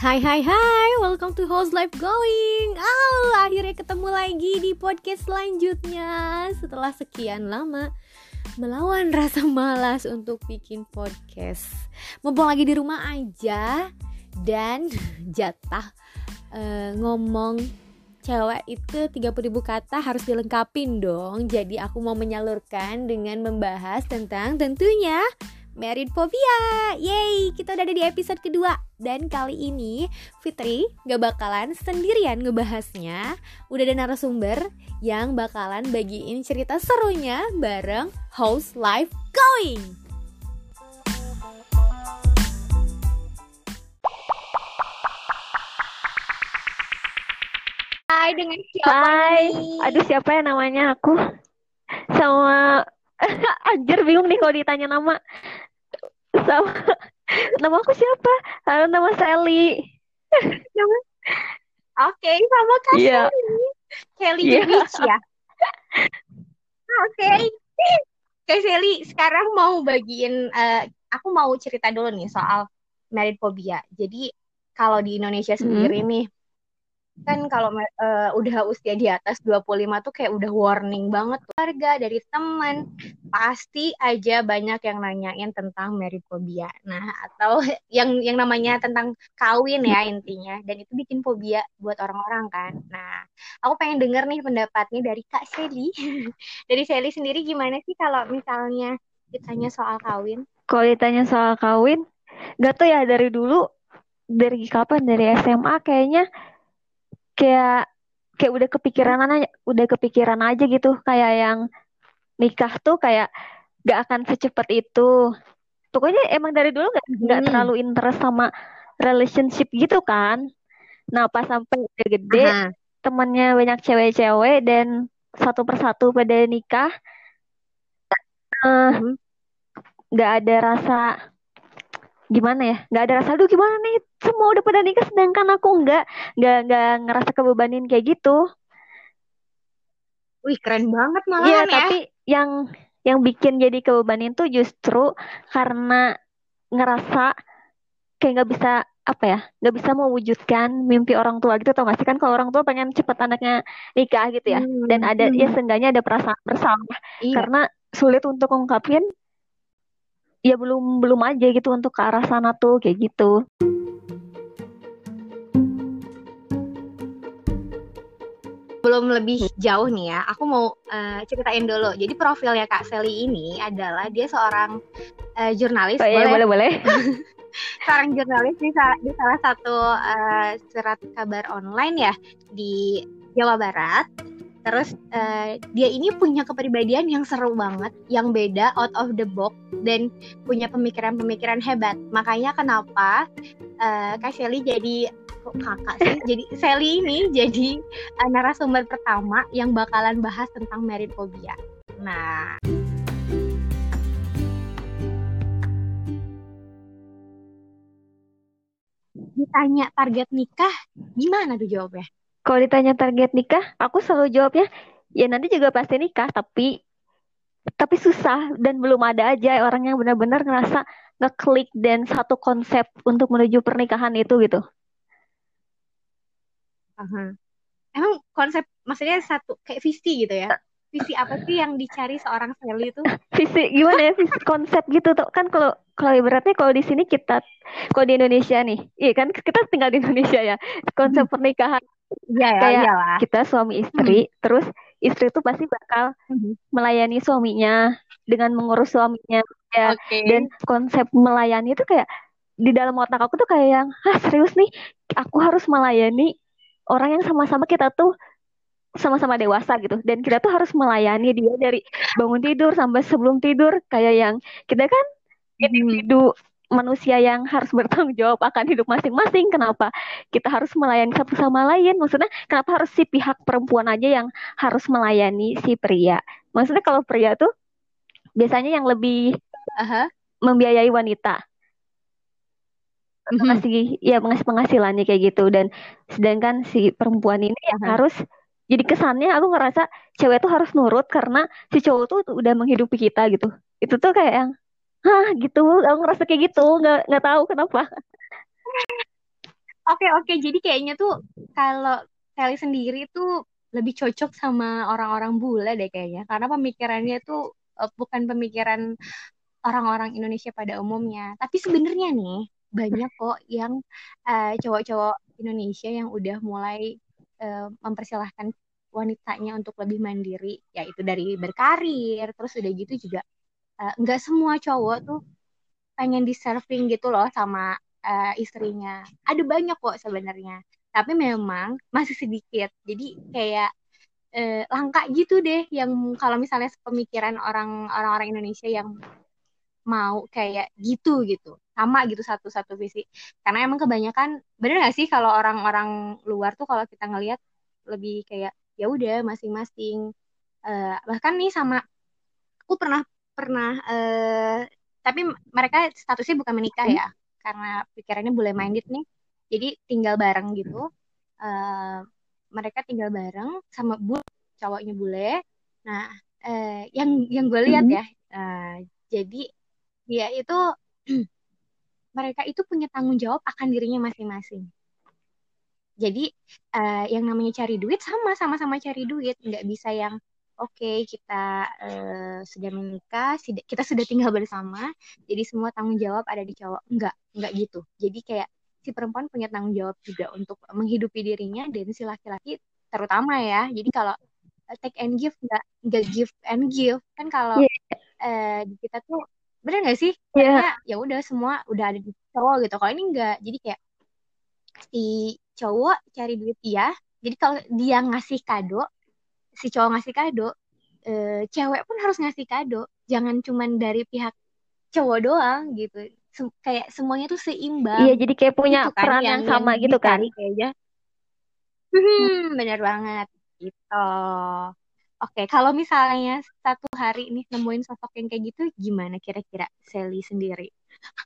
Hai hai hai, welcome to Host Life Going. Oh, akhirnya ketemu lagi di podcast selanjutnya. Setelah sekian lama melawan rasa malas untuk bikin podcast. Mumpung lagi di rumah aja Dan jatah uh, ngomong cewek itu 30 ribu kata harus dilengkapin dong. Jadi aku mau menyalurkan dengan membahas tentang tentunya Married Phobia. Yeay, kita udah ada di episode kedua. Dan kali ini Fitri gak bakalan sendirian ngebahasnya. Udah ada narasumber yang bakalan bagiin cerita serunya bareng House Life Going. Hai, dengan siapa Hai, nih? aduh siapa ya namanya aku? Sama Anjir bingung nih kalau ditanya nama sama nama aku siapa? Halo nama Sally. Oke, sama Kak. Sally. Iya. the Witch ya. Oke. Kak Sally, sekarang mau bagiin eh, aku mau cerita dulu nih soal married phobia. Jadi kalau di Indonesia Hmm. sendiri nih kan kalau eh, udah usia di atas 25 tuh kayak udah warning banget tuh. keluarga dari teman pasti aja banyak yang nanyain tentang married phobia. Nah, atau yang yang namanya tentang kawin ya intinya dan itu bikin fobia buat orang-orang kan. Nah, aku pengen denger nih pendapatnya dari Kak Sally. dari Sally sendiri gimana sih kalau misalnya ditanya soal kawin? Kalau ditanya soal kawin, gak tau ya dari dulu dari kapan dari SMA kayaknya kayak kayak udah kepikiran aja, udah kepikiran aja gitu kayak yang nikah tuh kayak gak akan secepat itu. Pokoknya emang dari dulu gak, nggak Hmm. terlalu interest sama relationship gitu kan. Nah pas sampai udah gede Aha. temennya banyak cewek-cewek dan satu persatu pada nikah eh Mhm. nggak ada rasa gimana ya nggak ada rasa aduh gimana nih semua udah pada nikah sedangkan aku nggak nggak nggak ngerasa kebebanin kayak gitu Wih, keren banget Iya malahan ya. tapi yang yang bikin jadi kebebanin tuh justru karena ngerasa kayak nggak bisa apa ya nggak bisa mewujudkan mimpi orang tua gitu tau gak sih kan kalau orang tua pengen cepet anaknya nikah gitu ya dan Hmm, ada ya hmm. seenggaknya ada perasaan bersama Iya. karena sulit untuk ungkapin ya belum belum aja gitu untuk ke arah sana tuh kayak gitu Belum lebih jauh nih ya, aku mau eh, ceritain dulu. Jadi profilnya Kak Sally ini adalah dia seorang eh, jurnalis, oh, iya boleh boleh boleh seorang jurnalis di salah, di salah satu eh, surat kabar online ya di Jawa Barat. Terus eh, dia ini punya kepribadian yang seru banget, yang beda, out of the box dan punya pemikiran-pemikiran hebat. Makanya kenapa eh, Kak Sally jadi kakak sih? Jadi Sally ini jadi eh, narasumber pertama yang bakalan bahas tentang phobia. Nah, ditanya target nikah, gimana tuh jawabnya? kalau ditanya target nikah aku selalu jawabnya ya nanti juga pasti nikah tapi tapi susah dan belum ada aja orang yang benar-benar ngerasa ngeklik dan satu konsep untuk menuju pernikahan itu gitu Emang konsep maksudnya satu kayak visi gitu ya? Visi apa sih yang dicari seorang Sally itu? visi gimana ya visi konsep gitu tuh kan kalau kalau ibaratnya kalau di sini kita kalau di Indonesia nih iya kan kita tinggal di Indonesia ya konsep pernikahan Iya ya, Kayak iyalah. kita suami istri terus istri tuh pasti bakal Mhm. melayani suaminya dengan mengurus suaminya ya Oke. dan konsep melayani itu kayak di dalam otak aku tuh kayak yang ah serius nih aku harus melayani orang yang sama-sama kita tuh sama-sama dewasa gitu. Dan kita tuh harus melayani dia dari bangun tidur sampai sebelum tidur. Kayak yang kita kan Mhm. individu manusia yang harus bertanggung jawab akan hidup masing-masing. Kenapa kita harus melayani satu sama lain? Maksudnya kenapa harus si pihak perempuan aja yang harus melayani si pria? Maksudnya kalau pria tuh biasanya yang lebih Aha. membiayai wanita Mhm. ngasih ya mengasih penghasilannya kayak gitu. Dan sedangkan si perempuan ini yang Aha. harus jadi kesannya aku ngerasa cewek tuh harus nurut karena si cowok tuh udah menghidupi kita gitu. Itu tuh kayak yang hah gitu? Aku ngerasa kayak gitu. Nggak nggak tahu kenapa. Oke oke, jadi kayaknya tuh kalau Sally sendiri tuh lebih cocok sama orang-orang bule deh kayaknya, karena pemikirannya tuh uh, bukan pemikiran orang-orang Indonesia pada umumnya. Tapi sebenarnya nih banyak kok yang uh, cowok-cowok Indonesia yang udah mulai uh, mempersilahkan wanitanya untuk lebih mandiri, yaitu dari berkarir, terus udah gitu juga uh, nggak semua cowok tuh pengen diserving gitu loh sama uh, istrinya. Ada banyak kok sebenarnya, tapi memang masih sedikit. Jadi kayak uh, langka gitu deh yang kalau misalnya pemikiran orang orang Indonesia yang mau kayak gitu gitu sama gitu satu-satu visi. Karena emang kebanyakan bener gak sih kalau orang-orang luar tuh kalau kita ngelihat lebih kayak ya udah masing-masing uh, bahkan nih sama aku pernah pernah uh, tapi mereka statusnya bukan menikah ya karena pikirannya boleh minded nih. Jadi tinggal bareng gitu uh, mereka tinggal bareng sama bu cowoknya bule. Nah uh, yang yang gue lihat mm -hmm. ya uh, jadi dia itu mereka itu punya tanggung jawab akan dirinya masing-masing. Jadi uh, yang namanya cari duit sama sama-sama cari duit, nggak bisa yang oke okay, kita uh, sudah menikah, kita sudah tinggal bersama, jadi semua tanggung jawab ada di cowok. Enggak, enggak gitu. Jadi kayak si perempuan punya tanggung jawab juga untuk menghidupi dirinya dan si laki-laki terutama ya. Jadi kalau take and give nggak nggak give and give kan kalau yeah. uh, kita tuh bener gak sih? Yeah. ya udah semua udah ada di cowok gitu. Kalau ini enggak jadi kayak si cowok cari duit dia jadi kalau dia ngasih kado si cowok ngasih kado e, cewek pun harus ngasih kado. Jangan cuman dari pihak cowok doang gitu. Sem kayak semuanya tuh seimbang. Iya jadi kayak punya gitu kan, peran yang, yang sama yang gitu kan. kayaknya. Hmm, bener banget. Gitu Oke, kalau misalnya satu hari ini nemuin sosok yang kayak gitu, gimana kira-kira Sally sendiri?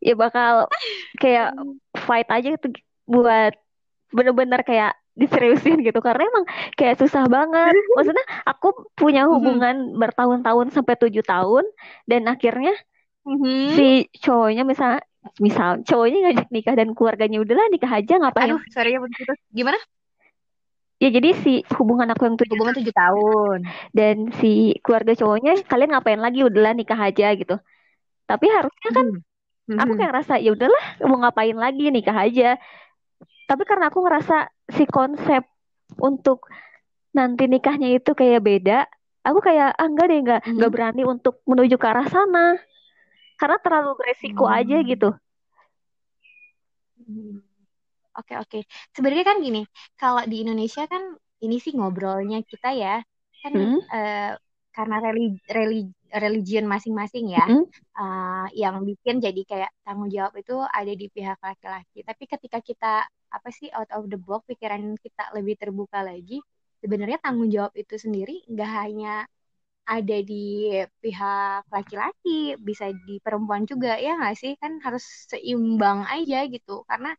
Ya bakal kayak hmm. fight aja gitu buat bener-bener kayak diseriusin gitu karena emang kayak susah banget maksudnya aku punya hmm. hubungan hmm. bertahun-tahun sampai tujuh tahun dan akhirnya hmm. si cowoknya misal misal cowoknya ngajak nikah dan keluarganya udahlah nikah aja ngapain Aduh, sorry ya begitu gimana Ya jadi si hubungan aku yang tujuh hubungan tujuh tahun dan si keluarga cowoknya kalian ngapain lagi udahlah nikah aja gitu. Tapi harusnya kan hmm. aku kayak ngerasa ya udahlah mau ngapain lagi nikah aja. Tapi karena aku ngerasa si konsep untuk nanti nikahnya itu kayak beda, aku kayak ah enggak deh enggak hmm. enggak berani untuk menuju ke arah sana. Karena terlalu beresiko hmm. aja gitu. Hmm. Oke oke. Sebenarnya kan gini, kalau di Indonesia kan ini sih ngobrolnya kita ya kan hmm? uh, karena religi, religi, religion masing-masing ya hmm? uh, yang bikin jadi kayak tanggung jawab itu ada di pihak laki-laki. Tapi ketika kita apa sih out of the box pikiran kita lebih terbuka lagi, sebenarnya tanggung jawab itu sendiri nggak hanya ada di pihak laki-laki, bisa di perempuan juga ya nggak sih? Kan harus seimbang aja gitu. Karena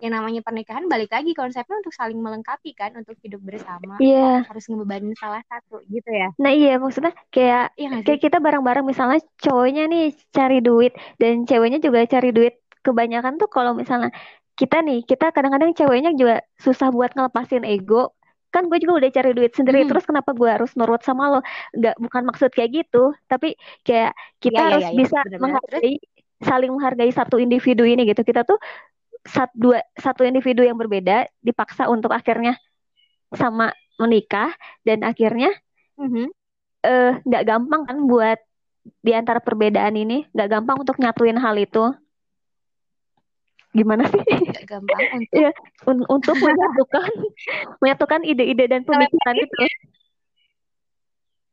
yang namanya pernikahan balik lagi konsepnya untuk saling melengkapi kan untuk hidup bersama. Iya. Yeah. harus ngebebanin salah satu gitu ya? Nah iya maksudnya kayak iya kayak kita bareng-bareng misalnya cowoknya nih cari duit dan ceweknya juga cari duit kebanyakan tuh kalau misalnya kita nih kita kadang-kadang ceweknya juga susah buat ngelepasin ego. Kan gue juga udah cari duit sendiri hmm. terus kenapa gue harus nurut sama lo? Nggak bukan maksud kayak gitu tapi kayak kita ya, harus ya, ya, bisa bener -bener. menghargai saling menghargai satu individu ini gitu. Kita tuh satu dua satu individu yang berbeda dipaksa untuk akhirnya sama menikah dan akhirnya mm-hmm. uh, nggak gampang kan buat di antara perbedaan ini nggak gampang untuk nyatuin hal itu. Gimana sih? Nggak gampang untuk ya, un untuk menyatukan menyatukan ide-ide dan pemikiran itu.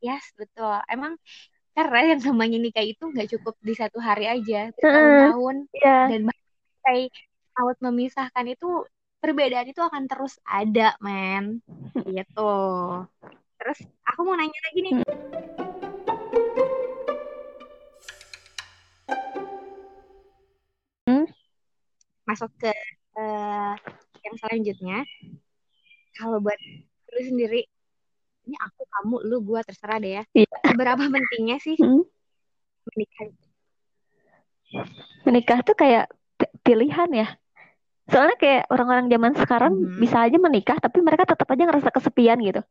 yes betul. Emang karena yang namanya nikah itu nggak cukup di satu hari aja tahun-tahun uh, yeah. dan out memisahkan itu perbedaan itu akan terus ada, men. Gitu. Terus aku mau nanya lagi nih. Hmm? Masuk ke uh, yang selanjutnya. Kalau buat lu sendiri, ini aku, kamu, lu, gua terserah deh ya. Iya. Seberapa pentingnya sih hmm? menikah? Menikah tuh kayak pilihan ya soalnya kayak orang-orang zaman sekarang Mhm. bisa aja menikah tapi mereka tetap aja ngerasa kesepian gitu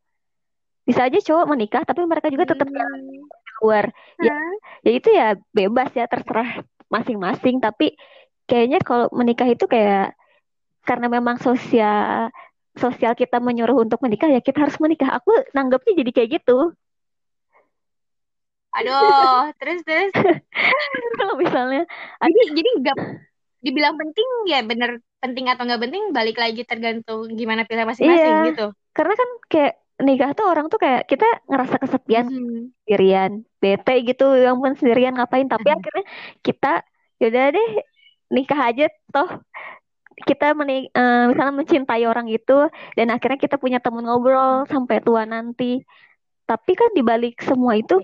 bisa aja cowok menikah tapi mereka juga tetap Hmm. keluar ya Hah? ya itu ya bebas ya terserah masing-masing tapi kayaknya kalau menikah itu kayak karena memang sosial sosial kita menyuruh untuk menikah ya kita harus menikah aku nanggapnya jadi kayak gitu Aduh, terus terus. kalau misalnya Jadi jadi nggak dibilang penting ya bener penting atau nggak penting balik lagi tergantung gimana pilihan masing-masing Iya. gitu. karena kan kayak nikah tuh orang tuh kayak kita ngerasa kesepian Mhm. sendirian bete gitu yang pun sendirian ngapain tapi Mhm. akhirnya kita yaudah deh nikah aja toh kita meni eh, misalnya mencintai orang itu dan akhirnya kita punya temen ngobrol sampai tua nanti tapi kan dibalik semua itu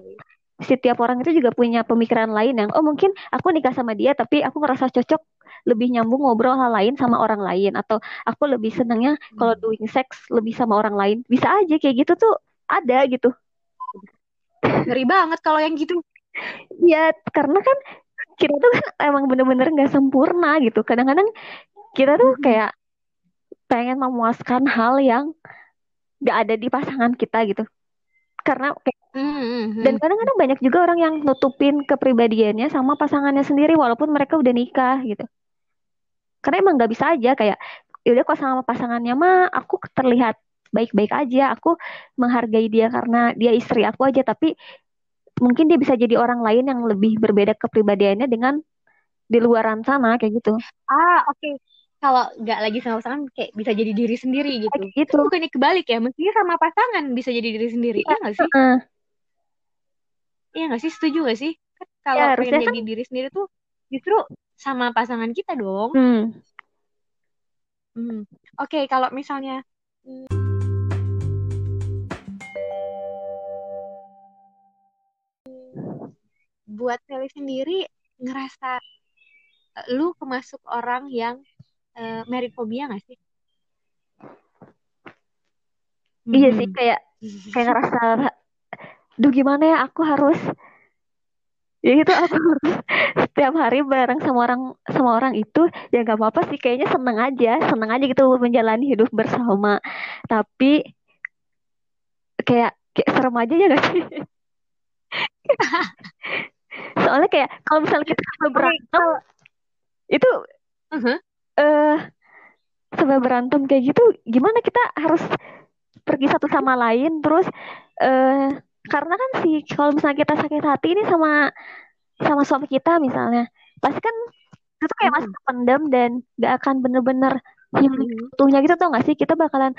setiap orang itu juga punya pemikiran lain yang oh mungkin aku nikah sama dia tapi aku ngerasa cocok lebih nyambung ngobrol hal lain sama orang lain atau aku lebih senangnya kalau doing sex lebih sama orang lain bisa aja kayak gitu tuh ada gitu Ngeri banget kalau yang gitu. ya karena kan kita tuh kan emang bener-bener nggak sempurna gitu kadang-kadang kita tuh Mhm. kayak pengen memuaskan hal yang nggak ada di pasangan kita gitu karena kayak Mhm. Dan kadang-kadang banyak juga orang yang nutupin kepribadiannya sama pasangannya sendiri walaupun mereka udah nikah gitu. Karena emang nggak bisa aja kayak yaudah kok sama pasangannya mah aku terlihat baik-baik aja, aku menghargai dia karena dia istri aku aja, tapi mungkin dia bisa jadi orang lain yang lebih berbeda kepribadiannya dengan di luaran sana kayak gitu. Ah, oke. Kalau nggak lagi sama pasangan kayak bisa jadi diri sendiri gitu. Kayak gitu. Itu bukannya kebalik ya? Mestinya sama pasangan bisa jadi diri sendiri. Iya nggak sih? Heeh. Iya nggak sih? Setuju nggak sih? Kan Ya, kalau harusnya pengen kan- jadi diri sendiri tuh justru sama pasangan kita dong. Hmm. Hmm. Oke, kalau misalnya hmm, buat Sally sendiri ngerasa eh, lu kemasuk orang yang eh, merit nggak sih? Iya sih kayak kayak ngerasa duh gimana ya aku harus ya itu aku harus setiap hari bareng sama orang sama orang itu ya nggak apa-apa sih kayaknya seneng aja seneng aja gitu menjalani hidup bersama. Tapi kayak kayak serem aja ya gak sih? Soalnya kayak kalau misalnya kita sampai berantem itu Mhm. eh sampai berantem kayak gitu gimana kita harus pergi satu sama lain? Terus eh karena kan sih kalau misalnya kita sakit hati ini sama sama suami kita misalnya pasti kan itu kayak masih pendam dan gak akan bener-bener healing Mhm. utuhnya gitu tau gak sih? Kita bakalan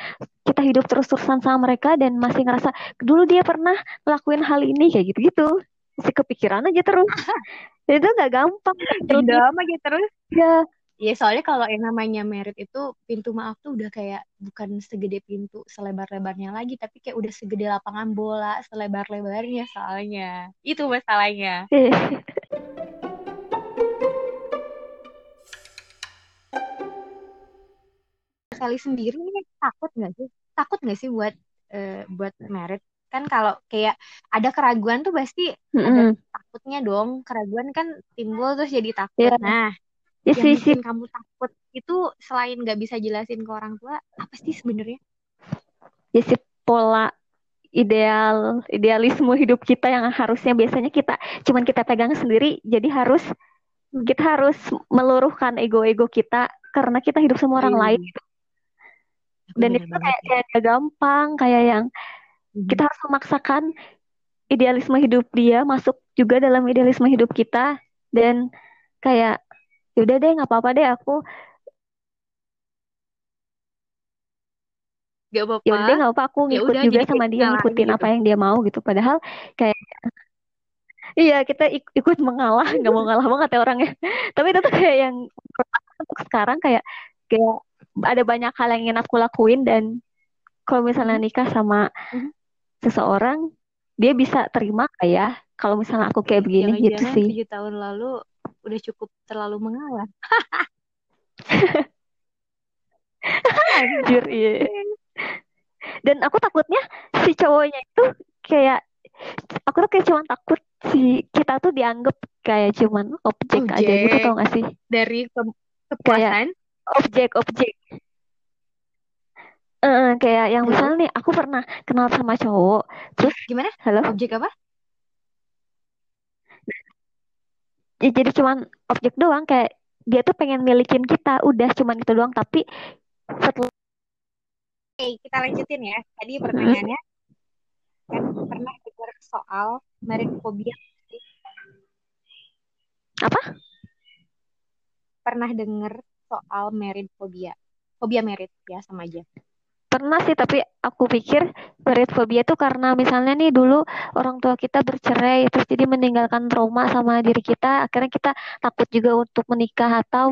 kita hidup terus-terusan sama mereka dan masih ngerasa dulu dia pernah ngelakuin hal ini kayak gitu-gitu. Masih kepikiran aja terus. Dan itu gak gampang. Dendam aja terus. ya Ya soalnya kalau yang namanya merit itu pintu maaf tuh udah kayak bukan segede pintu selebar-lebarnya lagi tapi kayak udah segede lapangan bola selebar-lebarnya soalnya. Itu masalahnya. Sally sendiri ini takut nggak sih? Takut nggak sih buat eh, buat merit? Kan kalau kayak ada keraguan tuh pasti ada mm-mm. takutnya dong. Keraguan kan timbul terus jadi takut. ya Nah, ya yang sih sih bikin kamu takut itu selain nggak bisa jelasin ke orang tua, apa sih sebenarnya? ya sih pola ideal idealisme hidup kita yang harusnya biasanya kita cuman kita pegang sendiri jadi harus kita harus meluruhkan ego-ego kita karena kita hidup sama orang lain Iya, dan bener itu kayak, ya. kayak gampang kayak yang Mhm. kita harus memaksakan idealisme hidup dia masuk juga dalam idealisme hidup kita dan kayak yaudah deh nggak apa-apa deh aku Gak apa-apa. ya udah deh nggak apa aku Ya ngikut udah, juga jadi sama kayak dia ngikutin gitu. apa yang dia mau gitu padahal kayak iya kita ik- ikut mengalah nggak mau ngalah banget ya orangnya tapi itu tuh kayak yang untuk sekarang kayak kayak ada banyak hal yang ingin aku lakuin dan kalau misalnya Mhm. nikah sama Mhm. seseorang dia bisa terima gak ya kalau misalnya aku kayak begini gitu Jangan-jangan sih tujuh tahun lalu udah cukup terlalu mengalah. Anjir, iya. Dan aku takutnya si cowoknya itu kayak aku tuh kayak cuman takut si kita tuh dianggap kayak cuman objek aja gitu Objek. tau gak sih? Dari ke- kepuasan. objek-objek Eh, kayak yang misalnya nih aku pernah kenal sama cowok terus Gimana? halo Objek apa? Ya, jadi cuman objek doang kayak dia tuh pengen milikin kita udah cuman itu doang tapi setelah Oke, kita lanjutin ya. Tadi Hmm, pertanyaannya kan pernah dengar soal merit phobia? apa Pernah dengar soal merit phobia? Fobia merit ya sama aja. Pernah sih tapi aku pikir merit phobia tuh karena misalnya nih dulu orang tua kita bercerai terus jadi meninggalkan trauma sama diri kita akhirnya kita takut juga untuk menikah atau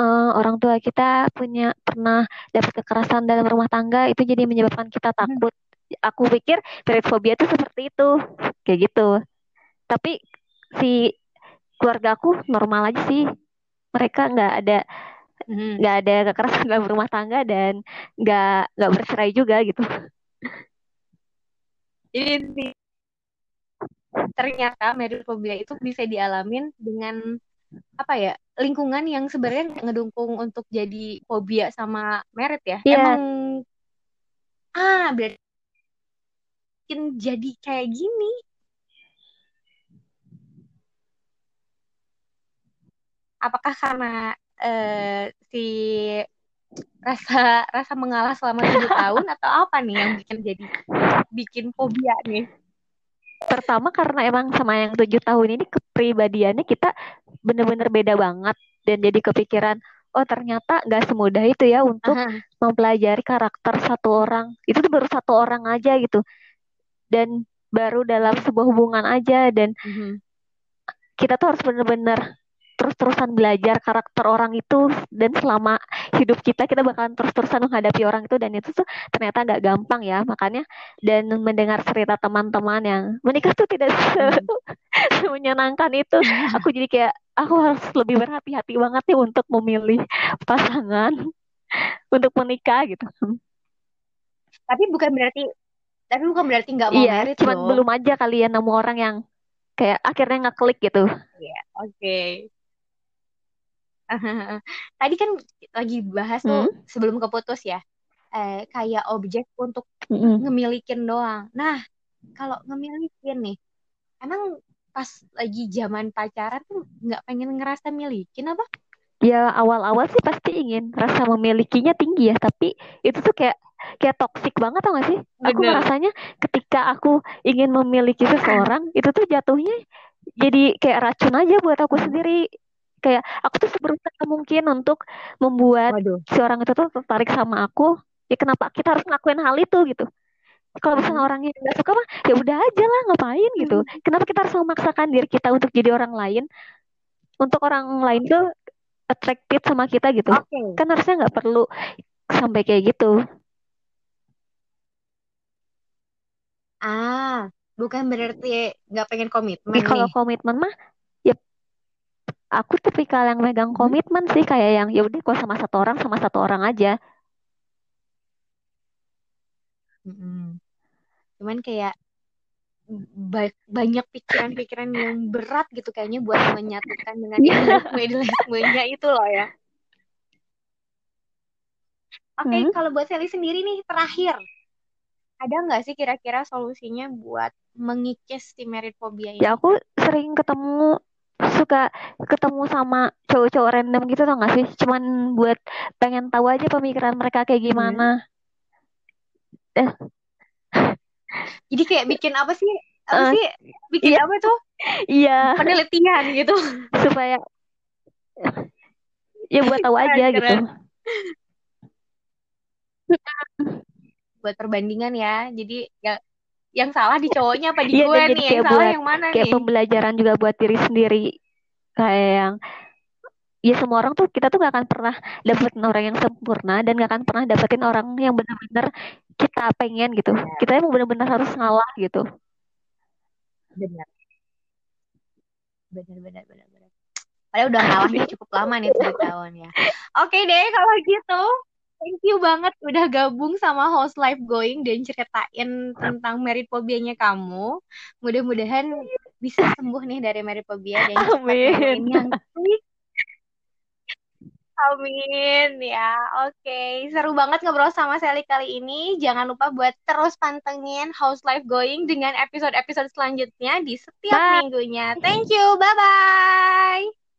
eh, orang tua kita punya pernah dapat kekerasan dalam rumah tangga itu jadi menyebabkan kita Hmm. takut. Aku pikir merit phobia tuh seperti itu kayak gitu. Tapi si keluarga aku normal aja sih. Mereka nggak ada Mhm. nggak ada kekerasan dalam rumah tangga dan nggak nggak bercerai juga gitu inti- ternyata merit phobia itu bisa dialamin dengan apa ya lingkungan yang sebenarnya ngedukung untuk jadi fobia sama merit ya. Iya. Emang ah berarti bikin jadi kayak gini. Apakah karena eh, si rasa rasa mengalah selama tujuh tahun atau apa nih yang bikin jadi bikin fobia nih? pertama karena emang sama yang tujuh tahun ini kepribadiannya kita bener-bener beda banget dan jadi kepikiran oh ternyata nggak semudah itu ya untuk Aha. mempelajari karakter satu orang itu tuh baru satu orang aja gitu dan baru dalam sebuah hubungan aja dan Mhm. kita tuh harus bener-bener terus-terusan belajar karakter orang itu dan selama hidup kita kita bakalan terus-terusan menghadapi orang itu dan itu tuh ternyata nggak gampang ya makanya dan mendengar cerita teman-teman yang menikah tuh tidak se- Mhm. menyenangkan itu aku jadi kayak aku harus lebih berhati-hati banget nih untuk memilih pasangan untuk menikah gitu Tapi bukan berarti tapi bukan berarti nggak mau iya merit cuman loh. belum aja kalian nemu orang yang kayak akhirnya ngeklik gitu Iya, oke. Tadi kan lagi bahas tuh Hmm? sebelum keputus ya. Eh, kayak objek untuk Mm-mm. ngemilikin doang. Nah, kalau ngemilikin nih, emang pas lagi zaman pacaran tuh nggak pengen ngerasa milikin apa? ya awal-awal sih pasti ingin rasa memilikinya tinggi ya tapi itu tuh kayak kayak toksik banget tau gak sih aku Bener. merasanya ketika aku ingin memiliki seseorang itu tuh jatuhnya jadi kayak racun aja buat aku Hmm. sendiri kayak aku tuh berusaha mungkin untuk membuat Waduh. si orang itu tuh tertarik sama aku ya kenapa kita harus ngelakuin hal itu gitu kalau misalnya Hmm. orangnya nggak suka mah ya udah aja lah ngapain gitu Hmm. kenapa kita harus memaksakan diri kita untuk jadi orang lain untuk orang lain tuh attracted sama kita gitu Oke. kan harusnya nggak perlu sampai kayak gitu Ah, bukan berarti nggak pengen komitmen Jadi kalau komitmen mah ya aku tipikal yang megang Hmm. komitmen sih kayak yang ya udah kalau sama satu orang sama satu orang aja Mm-mm. Cuman kayak ba- banyak pikiran-pikiran yang berat gitu kayaknya buat menyatukan dengan idealisme-idealismenya itu loh ya. Oke, Hmm. kalau buat Sally sendiri nih terakhir, ada nggak sih kira-kira solusinya buat mengikis si merit phobia ini? ya aku sering ketemu suka ketemu sama cowok-cowok random gitu tau gak sih cuman buat pengen tahu aja pemikiran mereka kayak Hmm. gimana eh Jadi kayak bikin apa sih? Apa Eh, sih? Bikin iya apa tuh? iya Penelitian gitu. supaya ya buat tahu aja Keren, gitu. Buat perbandingan ya. Jadi ya yang salah di cowoknya apa di iya gue nih? Yang kayak salah buat yang mana kayak nih? pembelajaran juga buat diri sendiri kayak yang ya semua orang tuh kita tuh gak akan pernah dapetin orang yang sempurna dan gak akan pernah dapetin orang yang benar-benar kita pengen gitu Benar, kita emang benar-benar harus ngalah gitu benar, benar, benar, benar, benar. Padahal udah ngalahnya cukup lama nih tujuh tahun ya. Oke deh kalau gitu. Thank you banget udah gabung sama Host Life Going dan ceritain tentang merit phobia-nya kamu. Mudah-mudahan bisa sembuh nih dari merit phobia dan amin yang. Amin ya, oke. Seru banget ngobrol sama Sally kali ini. Jangan lupa buat terus pantengin House Life Going dengan episode-episode selanjutnya di setiap Bye. minggunya. Thank you, bye-bye.